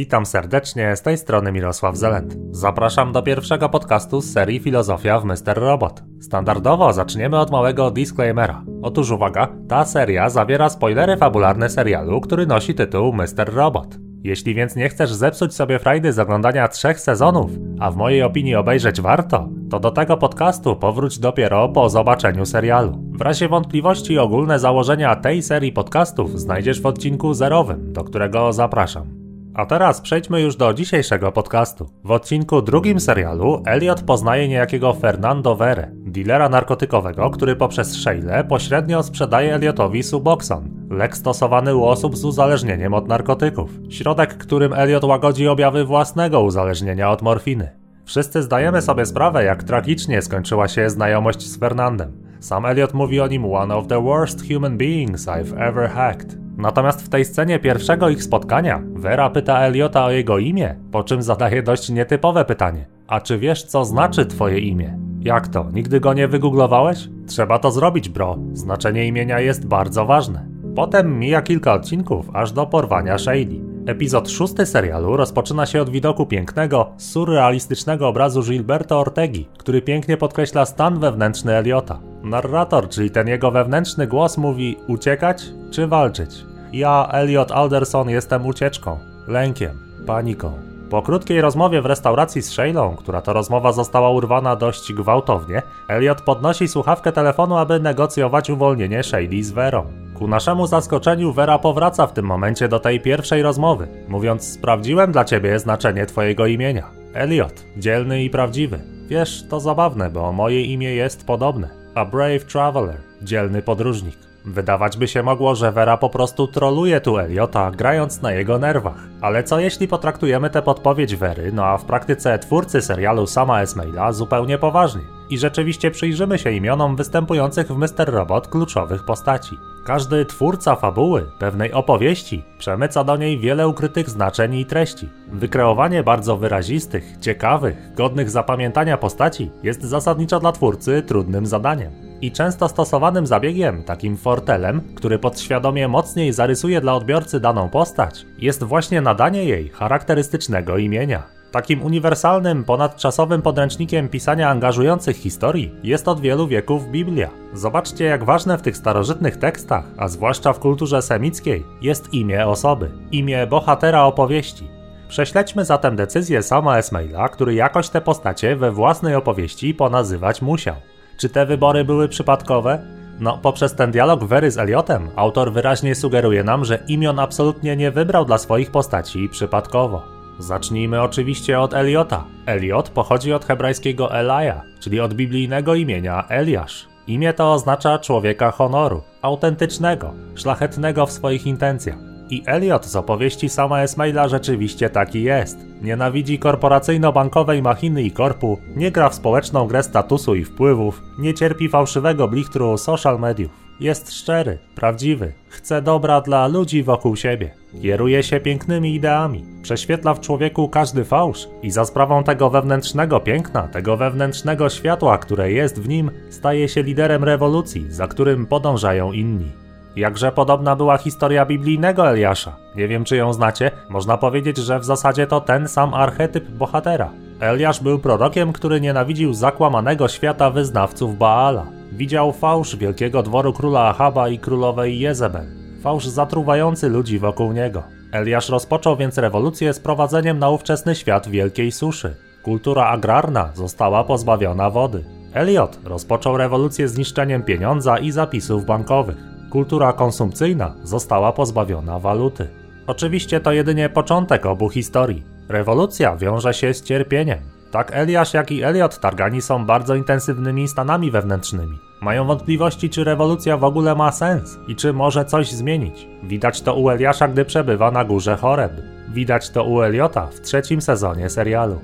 Witam serdecznie, z tej strony Mirosław Zelent. Zapraszam do pierwszego podcastu z serii Filozofia w Mr. Robot. Standardowo zaczniemy od małego disclaimera. Otóż uwaga, ta seria zawiera spoilery fabularne serialu, który nosi tytuł Mr. Robot. Jeśli więc nie chcesz zepsuć sobie frajdy z oglądania trzech sezonów, a w mojej opinii obejrzeć warto, to do tego podcastu powróć dopiero po zobaczeniu serialu. W razie wątpliwości ogólne założenia tej serii podcastów znajdziesz w odcinku zerowym, do którego zapraszam. A teraz przejdźmy już do dzisiejszego podcastu. W odcinku drugim serialu Elliot poznaje niejakiego Fernando Vere, dealera narkotykowego, który poprzez Sheile pośrednio sprzedaje Elliotowi Suboxon, lek stosowany u osób z uzależnieniem od narkotyków. Środek, którym Elliot łagodzi objawy własnego uzależnienia od morfiny. Wszyscy zdajemy sobie sprawę, jak tragicznie skończyła się znajomość z Fernandem. Sam Elliot mówi o nim one of the worst human beings I've ever hacked. Natomiast w tej scenie pierwszego ich spotkania Vera pyta Eliota o jego imię, po czym zadaje dość nietypowe pytanie. A czy wiesz, co znaczy twoje imię? Jak to? Nigdy go nie wygooglowałeś? Trzeba to zrobić, bro. Znaczenie imienia jest bardzo ważne. Potem mija kilka odcinków, aż do porwania Shady. Epizod szósty serialu rozpoczyna się od widoku pięknego, surrealistycznego obrazu Gilberto Ortegi, który pięknie podkreśla stan wewnętrzny Eliota. Narrator, czyli ten jego wewnętrzny głos mówi uciekać czy walczyć. Ja, Elliot Alderson, jestem ucieczką, lękiem, paniką. Po krótkiej rozmowie w restauracji z Shaylą, która to rozmowa została urwana dość gwałtownie, Elliot podnosi słuchawkę telefonu, aby negocjować uwolnienie Shayli z Verą. Ku naszemu zaskoczeniu Vera powraca w tym momencie do tej pierwszej rozmowy, mówiąc sprawdziłem dla ciebie znaczenie twojego imienia. Elliot, dzielny i prawdziwy. Wiesz, to zabawne, bo moje imię jest podobne. A brave traveler, dzielny podróżnik. Wydawać by się mogło, że Vera po prostu troluje tu Eliota, grając na jego nerwach. Ale co jeśli potraktujemy tę podpowiedź Wery, no a w praktyce twórcy serialu sama Esmaila zupełnie poważnie? I rzeczywiście przyjrzymy się imionom występujących w Mr. Robot kluczowych postaci. Każdy twórca fabuły, pewnej opowieści, przemyca do niej wiele ukrytych znaczeń i treści. Wykreowanie bardzo wyrazistych, ciekawych, godnych zapamiętania postaci jest zasadniczo dla twórcy trudnym zadaniem i często stosowanym zabiegiem, takim fortelem, który podświadomie mocniej zarysuje dla odbiorcy daną postać, jest właśnie nadanie jej charakterystycznego imienia. Takim uniwersalnym, ponadczasowym podręcznikiem pisania angażujących historii jest od wielu wieków Biblia. Zobaczcie, jak ważne w tych starożytnych tekstach, a zwłaszcza w kulturze semickiej, jest imię osoby, imię bohatera opowieści. Prześledźmy zatem decyzję sama Esmaila, który jakoś te postacie we własnej opowieści ponazywać musiał. Czy te wybory były przypadkowe? No, poprzez ten dialog Wery z Eliotem, autor wyraźnie sugeruje nam, że imion absolutnie nie wybrał dla swoich postaci przypadkowo. Zacznijmy oczywiście od Eliota. Eliot pochodzi od hebrajskiego Elaja, czyli od biblijnego imienia Eliasz. Imię to oznacza człowieka honoru, autentycznego, szlachetnego w swoich intencjach. I Elliot z opowieści sama Esmaila rzeczywiście taki jest. Nienawidzi korporacyjno-bankowej machiny i korpu, nie gra w społeczną grę statusu i wpływów, nie cierpi fałszywego blichtru social mediów. Jest szczery, prawdziwy, chce dobra dla ludzi wokół siebie. Kieruje się pięknymi ideami, prześwietla w człowieku każdy fałsz i za sprawą tego wewnętrznego piękna, tego wewnętrznego światła, które jest w nim, staje się liderem rewolucji, za którym podążają inni. Jakże podobna była historia biblijnego Eliasza. Nie wiem, czy ją znacie. Można powiedzieć, że w zasadzie to ten sam archetyp bohatera. Eliasz był prorokiem, który nienawidził zakłamanego świata wyznawców Baala. Widział fałsz wielkiego dworu króla Ahaba i królowej Jezebel. Fałsz zatruwający ludzi wokół niego. Eliasz rozpoczął więc rewolucję z prowadzeniem na ówczesny świat wielkiej suszy. Kultura agrarna została pozbawiona wody. Eliot rozpoczął rewolucję zniszczeniem pieniądza i zapisów bankowych kultura konsumpcyjna została pozbawiona waluty. Oczywiście to jedynie początek obu historii. Rewolucja wiąże się z cierpieniem. Tak Eliasz, jak i Eliot Targani są bardzo intensywnymi stanami wewnętrznymi. Mają wątpliwości, czy rewolucja w ogóle ma sens i czy może coś zmienić. Widać to u Eliasza, gdy przebywa na górze Choreb. Widać to u Eliota w trzecim sezonie serialu.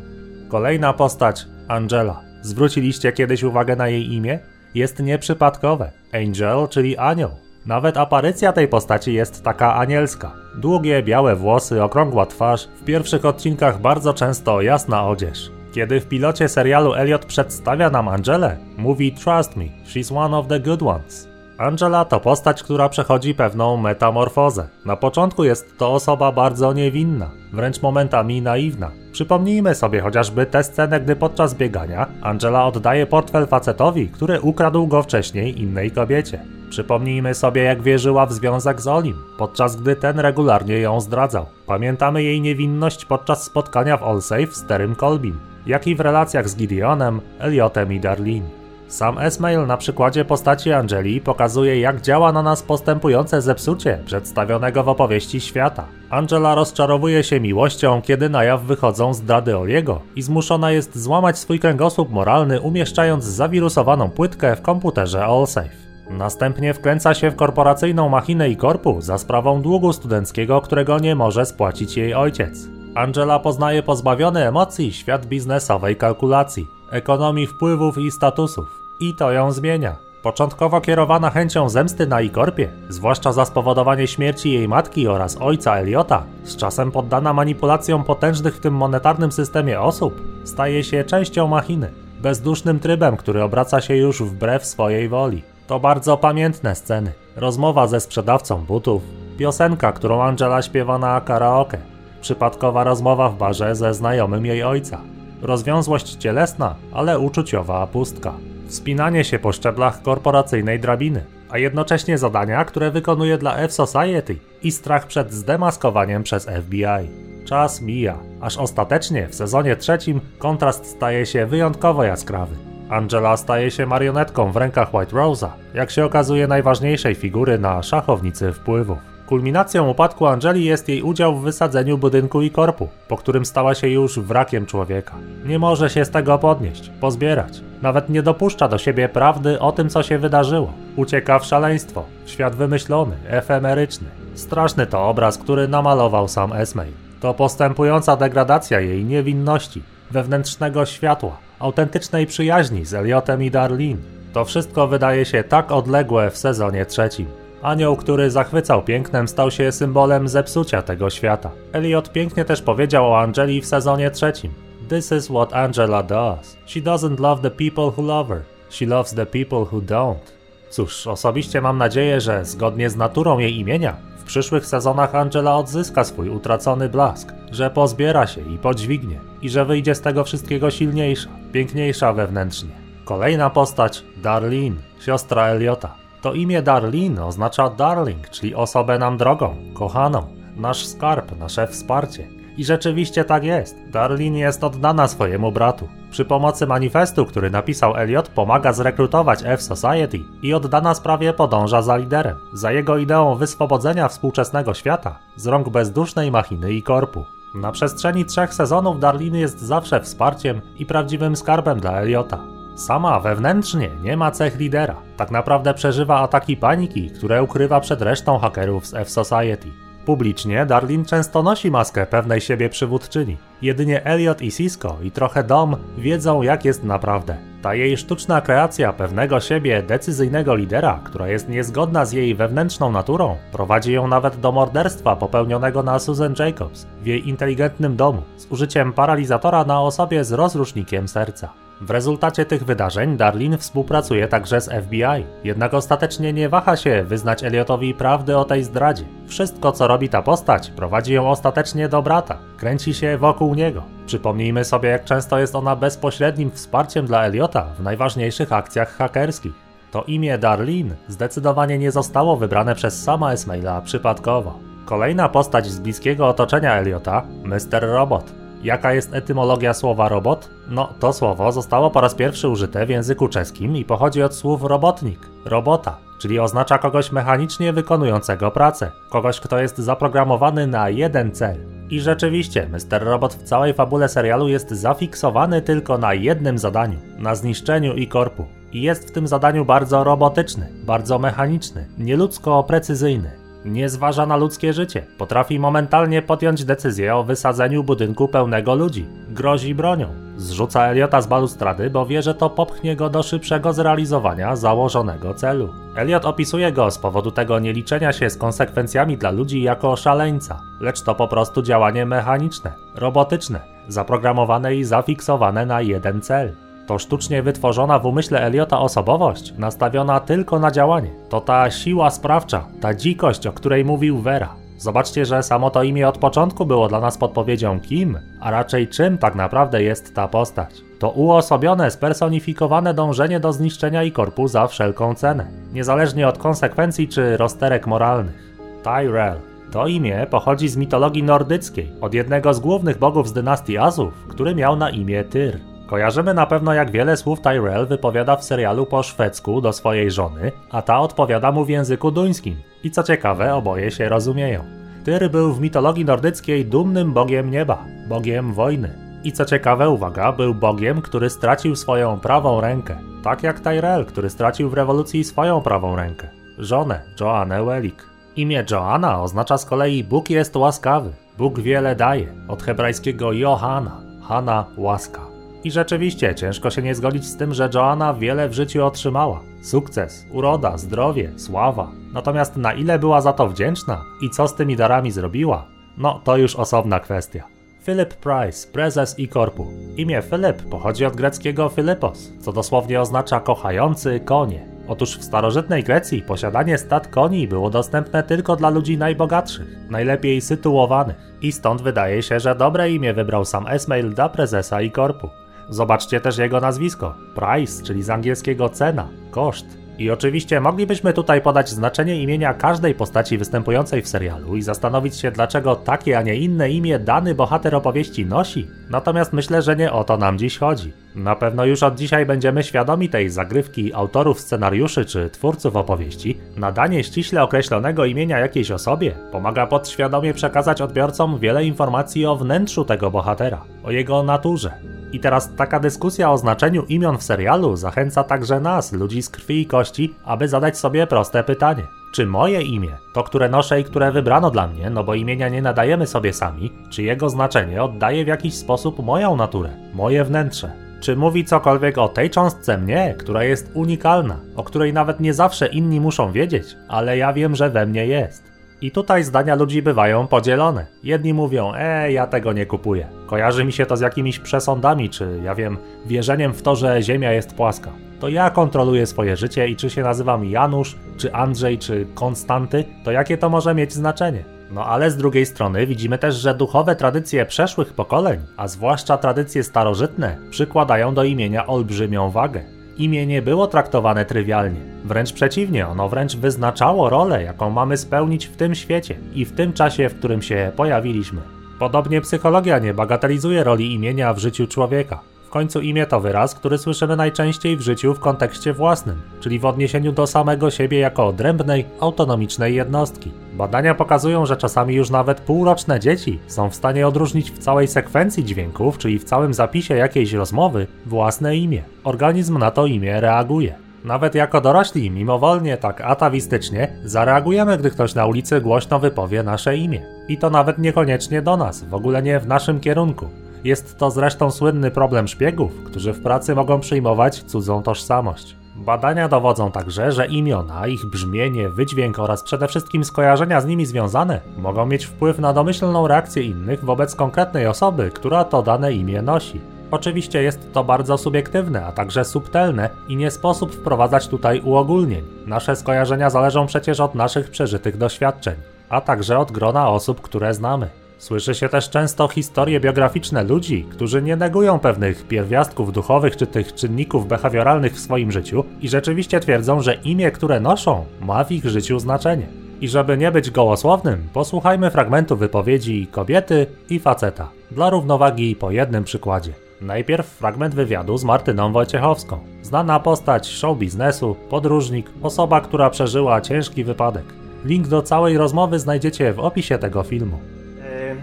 Kolejna postać, Angela. Zwróciliście kiedyś uwagę na jej imię? Jest nieprzypadkowe. Angel, czyli anioł. Nawet aparycja tej postaci jest taka anielska. Długie, białe włosy, okrągła twarz, w pierwszych odcinkach bardzo często jasna odzież. Kiedy w pilocie serialu Elliot przedstawia nam Angelę, mówi Trust me, she's one of the good ones. Angela to postać, która przechodzi pewną metamorfozę. Na początku jest to osoba bardzo niewinna, wręcz momentami naiwna. Przypomnijmy sobie chociażby tę scenę, gdy podczas biegania Angela oddaje portfel facetowi, który ukradł go wcześniej innej kobiecie. Przypomnijmy sobie, jak wierzyła w związek z Olim, podczas gdy ten regularnie ją zdradzał. Pamiętamy jej niewinność podczas spotkania w Allsafe z Terym Colbin, jak i w relacjach z Gideonem, Eliotem i Darlene. Sam Esmail na przykładzie postaci Angeli pokazuje, jak działa na nas postępujące zepsucie przedstawionego w opowieści świata. Angela rozczarowuje się miłością, kiedy na jaw wychodzą zdrady Oliego i zmuszona jest złamać swój kręgosłup moralny, umieszczając zawirusowaną płytkę w komputerze Allsafe. Następnie wkręca się w korporacyjną machinę i korpu za sprawą długu studenckiego, którego nie może spłacić jej ojciec. Angela poznaje pozbawiony emocji świat biznesowej kalkulacji, ekonomii wpływów i statusów. I to ją zmienia. Początkowo kierowana chęcią zemsty na Ikorpie, zwłaszcza za spowodowanie śmierci jej matki oraz ojca Eliota, z czasem poddana manipulacjom potężnych w tym monetarnym systemie osób, staje się częścią machiny, bezdusznym trybem, który obraca się już wbrew swojej woli. To bardzo pamiętne sceny. Rozmowa ze sprzedawcą butów, piosenka, którą Angela śpiewa na karaoke, przypadkowa rozmowa w barze ze znajomym jej ojca, rozwiązłość cielesna, ale uczuciowa pustka, wspinanie się po szczeblach korporacyjnej drabiny, a jednocześnie zadania, które wykonuje dla F-Society i strach przed zdemaskowaniem przez FBI. Czas mija, aż ostatecznie w sezonie trzecim kontrast staje się wyjątkowo jaskrawy. Angela staje się marionetką w rękach White Rose'a, jak się okazuje najważniejszej figury na szachownicy wpływów. Kulminacją upadku Angeli jest jej udział w wysadzeniu budynku i korpu, po którym stała się już wrakiem człowieka. Nie może się z tego podnieść, pozbierać. Nawet nie dopuszcza do siebie prawdy o tym, co się wydarzyło. Ucieka w szaleństwo, w świat wymyślony, efemeryczny. Straszny to obraz, który namalował sam Esmej. To postępująca degradacja jej niewinności, wewnętrznego światła, autentycznej przyjaźni z Eliotem i Darlene. To wszystko wydaje się tak odległe w sezonie trzecim. Anioł, który zachwycał pięknem, stał się symbolem zepsucia tego świata. Elliot pięknie też powiedział o Angeli w sezonie trzecim. This is what Angela does. She doesn't love the people who love her. She loves the people who don't. Cóż, osobiście mam nadzieję, że zgodnie z naturą jej imienia, w przyszłych sezonach Angela odzyska swój utracony blask, że pozbiera się i podźwignie i że wyjdzie z tego wszystkiego silniejsza, piękniejsza wewnętrznie. Kolejna postać Darlene, siostra Eliota. To imię Darlene oznacza darling, czyli osobę nam drogą, kochaną, nasz skarb, nasze wsparcie. I rzeczywiście tak jest. Darlene jest oddana swojemu bratu. Przy pomocy manifestu, który napisał Elliot, pomaga zrekrutować F-Society i oddana sprawie podąża za liderem, za jego ideą wyswobodzenia współczesnego świata z rąk bezdusznej machiny i korpu. Na przestrzeni trzech sezonów Darlene jest zawsze wsparciem i prawdziwym skarbem dla Eliota. Sama wewnętrznie nie ma cech lidera. Tak naprawdę przeżywa ataki paniki, które ukrywa przed resztą hakerów z F-Society. Publicznie Darlin często nosi maskę pewnej siebie przywódczyni. Jedynie Elliot i Cisco i trochę Dom wiedzą jak jest naprawdę. Ta jej sztuczna kreacja pewnego siebie decyzyjnego lidera, która jest niezgodna z jej wewnętrzną naturą, prowadzi ją nawet do morderstwa popełnionego na Susan Jacobs w jej inteligentnym domu z użyciem paralizatora na osobie z rozrusznikiem serca. W rezultacie tych wydarzeń Darlin współpracuje także z FBI, jednak ostatecznie nie waha się wyznać Elliotowi prawdy o tej zdradzie. Wszystko co robi ta postać prowadzi ją ostatecznie do brata, kręci się wokół niego. Przypomnijmy sobie jak często jest ona bezpośrednim wsparciem dla Elliota w najważniejszych akcjach hakerskich. To imię Darlin zdecydowanie nie zostało wybrane przez sama Esmaila przypadkowo. Kolejna postać z bliskiego otoczenia Elliota, Mr. Robot. Jaka jest etymologia słowa robot? No, to słowo zostało po raz pierwszy użyte w języku czeskim i pochodzi od słów robotnik, robota, czyli oznacza kogoś mechanicznie wykonującego pracę, kogoś, kto jest zaprogramowany na jeden cel. I rzeczywiście, Mr. Robot w całej fabule serialu jest zafiksowany tylko na jednym zadaniu na zniszczeniu i korpu. I jest w tym zadaniu bardzo robotyczny, bardzo mechaniczny, nieludzko precyzyjny. Nie zważa na ludzkie życie. Potrafi momentalnie podjąć decyzję o wysadzeniu budynku pełnego ludzi. Grozi bronią. Zrzuca Eliota z balustrady, bo wie, że to popchnie go do szybszego zrealizowania założonego celu. Eliot opisuje go z powodu tego nieliczenia się z konsekwencjami dla ludzi jako szaleńca, lecz to po prostu działanie mechaniczne, robotyczne, zaprogramowane i zafiksowane na jeden cel. To sztucznie wytworzona w umyśle Eliota osobowość, nastawiona tylko na działanie. To ta siła sprawcza, ta dzikość, o której mówił Vera. Zobaczcie, że samo to imię od początku było dla nas podpowiedzią kim, a raczej czym tak naprawdę jest ta postać. To uosobione, spersonifikowane dążenie do zniszczenia i korpu za wszelką cenę, niezależnie od konsekwencji czy rozterek moralnych. Tyrell. To imię pochodzi z mitologii nordyckiej, od jednego z głównych bogów z dynastii Azów, który miał na imię Tyr. Kojarzymy na pewno jak wiele słów Tyrell wypowiada w serialu po szwedzku do swojej żony, a ta odpowiada mu w języku duńskim. I co ciekawe, oboje się rozumieją. Tyr był w mitologii nordyckiej dumnym bogiem nieba, bogiem wojny. I co ciekawe, uwaga, był bogiem, który stracił swoją prawą rękę, tak jak Tyrell, który stracił w rewolucji swoją prawą rękę, żonę Joannę Wellik. Imię Joanna oznacza z kolei Bóg jest łaskawy, Bóg wiele daje, od hebrajskiego Johana, Hana łaska. I rzeczywiście ciężko się nie zgodzić z tym, że Joanna wiele w życiu otrzymała. Sukces, uroda, zdrowie, sława. Natomiast na ile była za to wdzięczna i co z tymi darami zrobiła, no to już osobna kwestia. Philip Price, prezes i korpu. Imię Philip pochodzi od greckiego Philippos, co dosłownie oznacza kochający konie. Otóż w starożytnej Grecji posiadanie stad koni było dostępne tylko dla ludzi najbogatszych, najlepiej sytuowanych. I stąd wydaje się, że dobre imię wybrał sam Esmail dla prezesa i korpu. Zobaczcie też jego nazwisko. Price, czyli z angielskiego cena, koszt. I oczywiście moglibyśmy tutaj podać znaczenie imienia każdej postaci występującej w serialu i zastanowić się, dlaczego takie, a nie inne imię dany bohater opowieści nosi. Natomiast myślę, że nie o to nam dziś chodzi. Na pewno już od dzisiaj będziemy świadomi tej zagrywki autorów scenariuszy czy twórców opowieści. Nadanie ściśle określonego imienia jakiejś osobie pomaga podświadomie przekazać odbiorcom wiele informacji o wnętrzu tego bohatera, o jego naturze. I teraz taka dyskusja o znaczeniu imion w serialu zachęca także nas, ludzi z krwi i kości, aby zadać sobie proste pytanie. Czy moje imię, to które noszę i które wybrano dla mnie, no bo imienia nie nadajemy sobie sami, czy jego znaczenie oddaje w jakiś sposób moją naturę, moje wnętrze? Czy mówi cokolwiek o tej cząstce mnie, która jest unikalna, o której nawet nie zawsze inni muszą wiedzieć, ale ja wiem, że we mnie jest? I tutaj zdania ludzi bywają podzielone. Jedni mówią, e, ja tego nie kupuję. Kojarzy mi się to z jakimiś przesądami, czy ja wiem, wierzeniem w to, że Ziemia jest płaska. To ja kontroluję swoje życie i czy się nazywam Janusz, czy Andrzej, czy Konstanty, to jakie to może mieć znaczenie? No ale z drugiej strony widzimy też, że duchowe tradycje przeszłych pokoleń, a zwłaszcza tradycje starożytne, przykładają do imienia olbrzymią wagę imię nie było traktowane trywialnie. Wręcz przeciwnie, ono wręcz wyznaczało rolę, jaką mamy spełnić w tym świecie i w tym czasie, w którym się pojawiliśmy. Podobnie psychologia nie bagatelizuje roli imienia w życiu człowieka. W końcu imię to wyraz, który słyszymy najczęściej w życiu w kontekście własnym, czyli w odniesieniu do samego siebie jako odrębnej, autonomicznej jednostki. Badania pokazują, że czasami już nawet półroczne dzieci są w stanie odróżnić w całej sekwencji dźwięków, czyli w całym zapisie jakiejś rozmowy, własne imię. Organizm na to imię reaguje. Nawet jako dorośli, mimowolnie, tak atawistycznie, zareagujemy, gdy ktoś na ulicy głośno wypowie nasze imię. I to nawet niekoniecznie do nas, w ogóle nie w naszym kierunku. Jest to zresztą słynny problem szpiegów, którzy w pracy mogą przyjmować cudzą tożsamość. Badania dowodzą także, że imiona, ich brzmienie, wydźwięk oraz przede wszystkim skojarzenia z nimi związane mogą mieć wpływ na domyślną reakcję innych wobec konkretnej osoby, która to dane imię nosi. Oczywiście jest to bardzo subiektywne, a także subtelne i nie sposób wprowadzać tutaj uogólnień. Nasze skojarzenia zależą przecież od naszych przeżytych doświadczeń, a także od grona osób, które znamy. Słyszy się też często historie biograficzne ludzi, którzy nie negują pewnych pierwiastków duchowych czy tych czynników behawioralnych w swoim życiu i rzeczywiście twierdzą, że imię, które noszą, ma w ich życiu znaczenie. I żeby nie być gołosłownym, posłuchajmy fragmentu wypowiedzi kobiety i faceta, dla równowagi po jednym przykładzie. Najpierw fragment wywiadu z Martyną Wojciechowską, znana postać show biznesu, podróżnik, osoba, która przeżyła ciężki wypadek. Link do całej rozmowy znajdziecie w opisie tego filmu.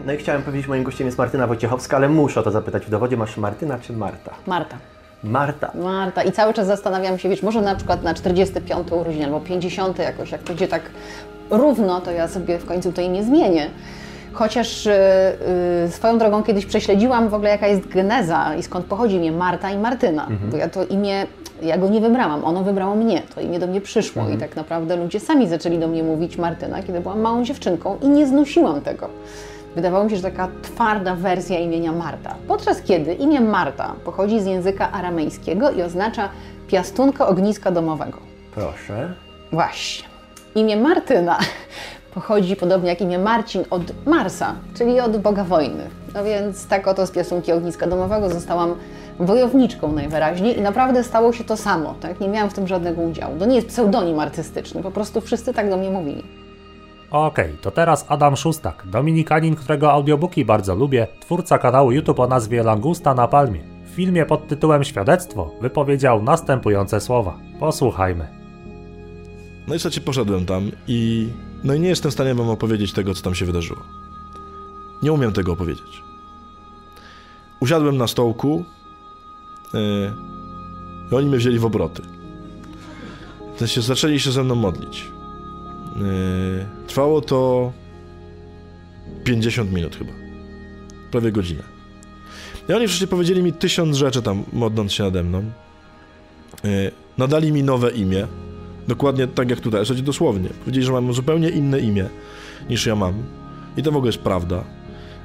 No i chciałem powiedzieć, moim gościem jest Martyna Wojciechowska, ale muszę o to zapytać w dowodzie. Masz Martyna czy Marta? Marta. Marta. Marta. I cały czas zastanawiam się, wiesz, może na przykład na 45 urodziny albo 50 jakoś, jak będzie tak równo, to ja sobie w końcu to imię zmienię. Chociaż yy, swoją drogą kiedyś prześledziłam w ogóle jaka jest geneza i skąd pochodzi imię Marta i Martyna. Mhm. Bo ja to imię, ja go nie wybrałam, ono wybrało mnie. To imię do mnie przyszło mhm. i tak naprawdę ludzie sami zaczęli do mnie mówić Martyna, kiedy byłam małą dziewczynką i nie znosiłam tego. Wydawało mi się, że taka twarda wersja imienia Marta. Podczas kiedy imię Marta pochodzi z języka aramejskiego i oznacza piastunkę ogniska domowego. Proszę. Właśnie. Imię Martyna pochodzi podobnie jak imię Marcin od Marsa, czyli od Boga wojny. No więc tak oto z piasunki ogniska domowego zostałam wojowniczką najwyraźniej i naprawdę stało się to samo, tak? Nie miałam w tym żadnego udziału. To nie jest pseudonim artystyczny, po prostu wszyscy tak do mnie mówili. Okej, to teraz Adam Szustak, dominikanin, którego audiobooki bardzo lubię, twórca kanału YouTube o nazwie Langusta na Palmie. W filmie pod tytułem Świadectwo wypowiedział następujące słowa. Posłuchajmy. No i słuchajcie, poszedłem tam i... No i nie jestem w stanie wam opowiedzieć tego, co tam się wydarzyło. Nie umiem tego opowiedzieć. Usiadłem na stołku yy, i oni mnie wzięli w obroty. W sensie zaczęli się ze mną modlić. Yy, trwało to 50 minut chyba. Prawie godzinę. I oni wreszcie powiedzieli mi tysiąc rzeczy tam, modląc się nade mną. Yy, nadali mi nowe imię. Dokładnie tak jak tutaj, słuchajcie, dosłownie. Powiedzieli, że mam zupełnie inne imię niż ja mam. I to w ogóle jest prawda.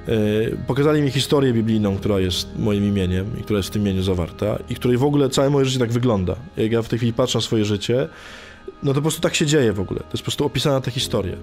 Yy, pokazali mi historię biblijną, która jest moim imieniem i która jest w tym imieniu zawarta i której w ogóle całe moje życie tak wygląda. Jak ja w tej chwili patrzę na swoje życie, no to po prostu tak się dzieje w ogóle. To jest po prostu opisana ta historia.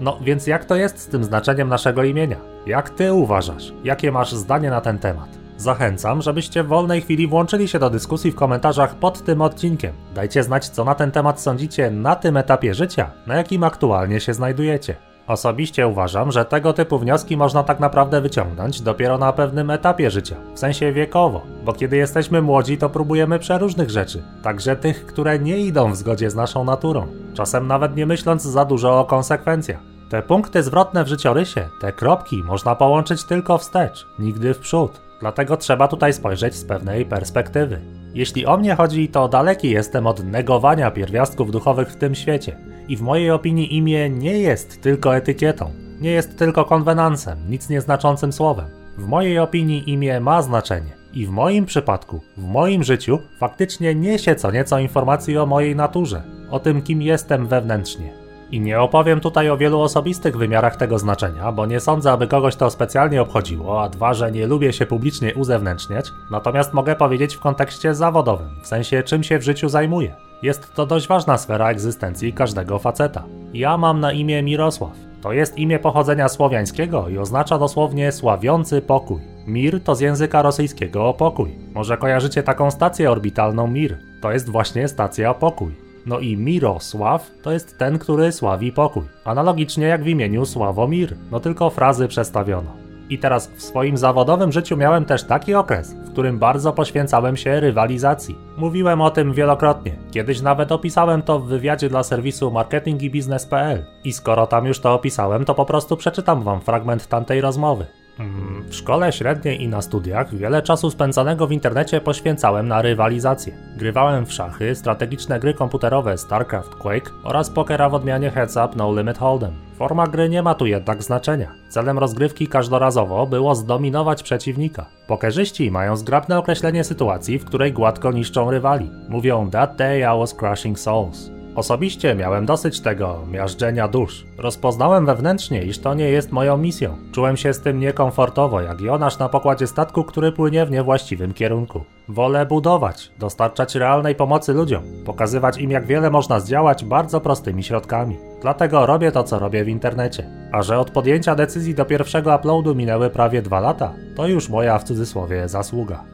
No więc jak to jest z tym znaczeniem naszego imienia? Jak ty uważasz? Jakie masz zdanie na ten temat? Zachęcam, żebyście w wolnej chwili włączyli się do dyskusji w komentarzach pod tym odcinkiem. Dajcie znać, co na ten temat sądzicie na tym etapie życia, na jakim aktualnie się znajdujecie. Osobiście uważam, że tego typu wnioski można tak naprawdę wyciągnąć dopiero na pewnym etapie życia, w sensie wiekowo, bo kiedy jesteśmy młodzi, to próbujemy przeróżnych rzeczy, także tych, które nie idą w zgodzie z naszą naturą, czasem nawet nie myśląc za dużo o konsekwencjach. Te punkty zwrotne w życiorysie, te kropki można połączyć tylko wstecz, nigdy w przód. Dlatego trzeba tutaj spojrzeć z pewnej perspektywy. Jeśli o mnie chodzi, to daleki jestem od negowania pierwiastków duchowych w tym świecie. I w mojej opinii imię nie jest tylko etykietą, nie jest tylko konwenansem, nic nieznaczącym słowem. W mojej opinii imię ma znaczenie. I w moim przypadku, w moim życiu, faktycznie niesie co nieco informacji o mojej naturze, o tym, kim jestem wewnętrznie. I nie opowiem tutaj o wielu osobistych wymiarach tego znaczenia, bo nie sądzę, aby kogoś to specjalnie obchodziło, a dwa, że nie lubię się publicznie uzewnętrzniać, natomiast mogę powiedzieć w kontekście zawodowym, w sensie czym się w życiu zajmuję. Jest to dość ważna sfera egzystencji każdego faceta. Ja mam na imię Mirosław. To jest imię pochodzenia słowiańskiego i oznacza dosłownie sławiący pokój. Mir to z języka rosyjskiego pokój. Może kojarzycie taką stację orbitalną Mir. To jest właśnie stacja pokój. No i Mirosław to jest ten, który sławi pokój. Analogicznie jak w imieniu Sławomir, no tylko frazy przestawiono. I teraz w swoim zawodowym życiu miałem też taki okres, w którym bardzo poświęcałem się rywalizacji. Mówiłem o tym wielokrotnie. Kiedyś nawet opisałem to w wywiadzie dla serwisu marketingibiznes.pl. I skoro tam już to opisałem, to po prostu przeczytam wam fragment tamtej rozmowy. Mm, w szkole średniej i na studiach wiele czasu spędzonego w internecie poświęcałem na rywalizację. Grywałem w szachy, strategiczne gry komputerowe StarCraft Quake oraz pokera w odmianie Heads Up No Limit Hold'em. Forma gry nie ma tu jednak znaczenia. Celem rozgrywki każdorazowo było zdominować przeciwnika. Pokerzyści mają zgrabne określenie sytuacji, w której gładko niszczą rywali. Mówią That day I was crushing souls. Osobiście miałem dosyć tego miażdżenia dusz. Rozpoznałem wewnętrznie, iż to nie jest moją misją. Czułem się z tym niekomfortowo, jak Jonasz na pokładzie statku, który płynie w niewłaściwym kierunku. Wolę budować, dostarczać realnej pomocy ludziom, pokazywać im jak wiele można zdziałać bardzo prostymi środkami. Dlatego robię to, co robię w internecie. A że od podjęcia decyzji do pierwszego uploadu minęły prawie dwa lata, to już moja w cudzysłowie zasługa.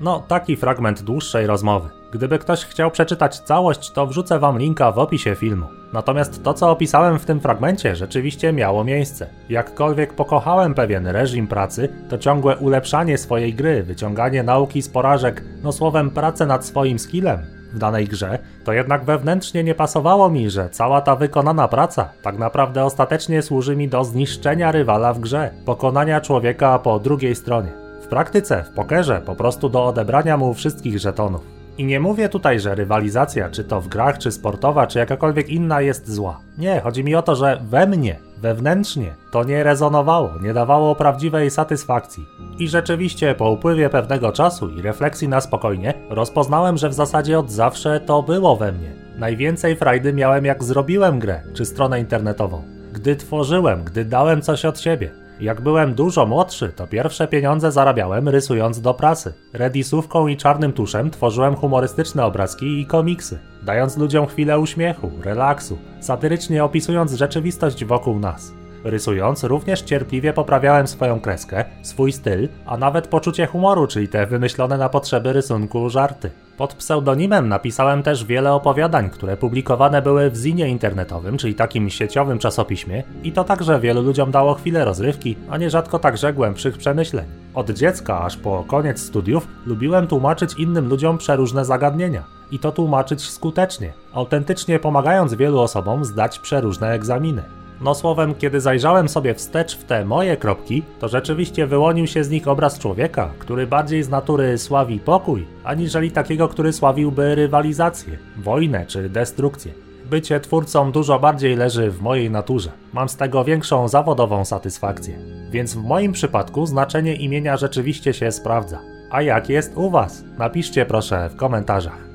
No, taki fragment dłuższej rozmowy. Gdyby ktoś chciał przeczytać całość, to wrzucę wam linka w opisie filmu. Natomiast to, co opisałem w tym fragmencie, rzeczywiście miało miejsce. Jakkolwiek pokochałem pewien reżim pracy, to ciągłe ulepszanie swojej gry, wyciąganie nauki z porażek, no słowem pracę nad swoim skillem w danej grze, to jednak wewnętrznie nie pasowało mi, że cała ta wykonana praca tak naprawdę ostatecznie służy mi do zniszczenia rywala w grze, pokonania człowieka po drugiej stronie. W praktyce, w pokerze, po prostu do odebrania mu wszystkich żetonów. I nie mówię tutaj, że rywalizacja, czy to w grach, czy sportowa, czy jakakolwiek inna jest zła. Nie, chodzi mi o to, że we mnie, wewnętrznie, to nie rezonowało, nie dawało prawdziwej satysfakcji. I rzeczywiście po upływie pewnego czasu i refleksji na spokojnie, rozpoznałem, że w zasadzie od zawsze to było we mnie. Najwięcej frajdy miałem jak zrobiłem grę, czy stronę internetową. Gdy tworzyłem, gdy dałem coś od siebie. Jak byłem dużo młodszy, to pierwsze pieniądze zarabiałem rysując do prasy. Redisówką i czarnym tuszem tworzyłem humorystyczne obrazki i komiksy, dając ludziom chwilę uśmiechu, relaksu, satyrycznie opisując rzeczywistość wokół nas. Rysując, również cierpliwie poprawiałem swoją kreskę, swój styl, a nawet poczucie humoru, czyli te wymyślone na potrzeby rysunku żarty. Pod pseudonimem napisałem też wiele opowiadań, które publikowane były w zinie internetowym, czyli takim sieciowym czasopiśmie, i to także wielu ludziom dało chwilę rozrywki, a nierzadko także głębszych przemyśleń. Od dziecka aż po koniec studiów lubiłem tłumaczyć innym ludziom przeróżne zagadnienia. I to tłumaczyć skutecznie, autentycznie pomagając wielu osobom zdać przeróżne egzaminy. No słowem, kiedy zajrzałem sobie wstecz w te moje kropki, to rzeczywiście wyłonił się z nich obraz człowieka, który bardziej z natury sławi pokój, aniżeli takiego, który sławiłby rywalizację, wojnę czy destrukcję. Bycie twórcą dużo bardziej leży w mojej naturze. Mam z tego większą zawodową satysfakcję. Więc w moim przypadku znaczenie imienia rzeczywiście się sprawdza. A jak jest u Was? Napiszcie proszę w komentarzach.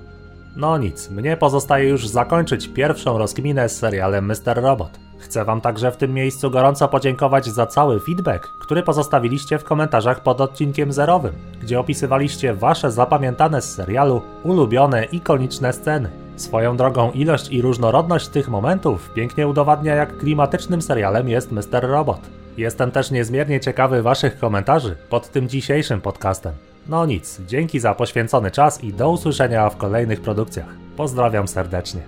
No nic, mnie pozostaje już zakończyć pierwszą rozkminę z serialem Mr. Robot. Chcę Wam także w tym miejscu gorąco podziękować za cały feedback, który pozostawiliście w komentarzach pod odcinkiem zerowym, gdzie opisywaliście Wasze zapamiętane z serialu, ulubione, ikoniczne sceny. Swoją drogą ilość i różnorodność tych momentów pięknie udowadnia, jak klimatycznym serialem jest Mr. Robot. Jestem też niezmiernie ciekawy Waszych komentarzy pod tym dzisiejszym podcastem. No nic, dzięki za poświęcony czas i do usłyszenia w kolejnych produkcjach. Pozdrawiam serdecznie.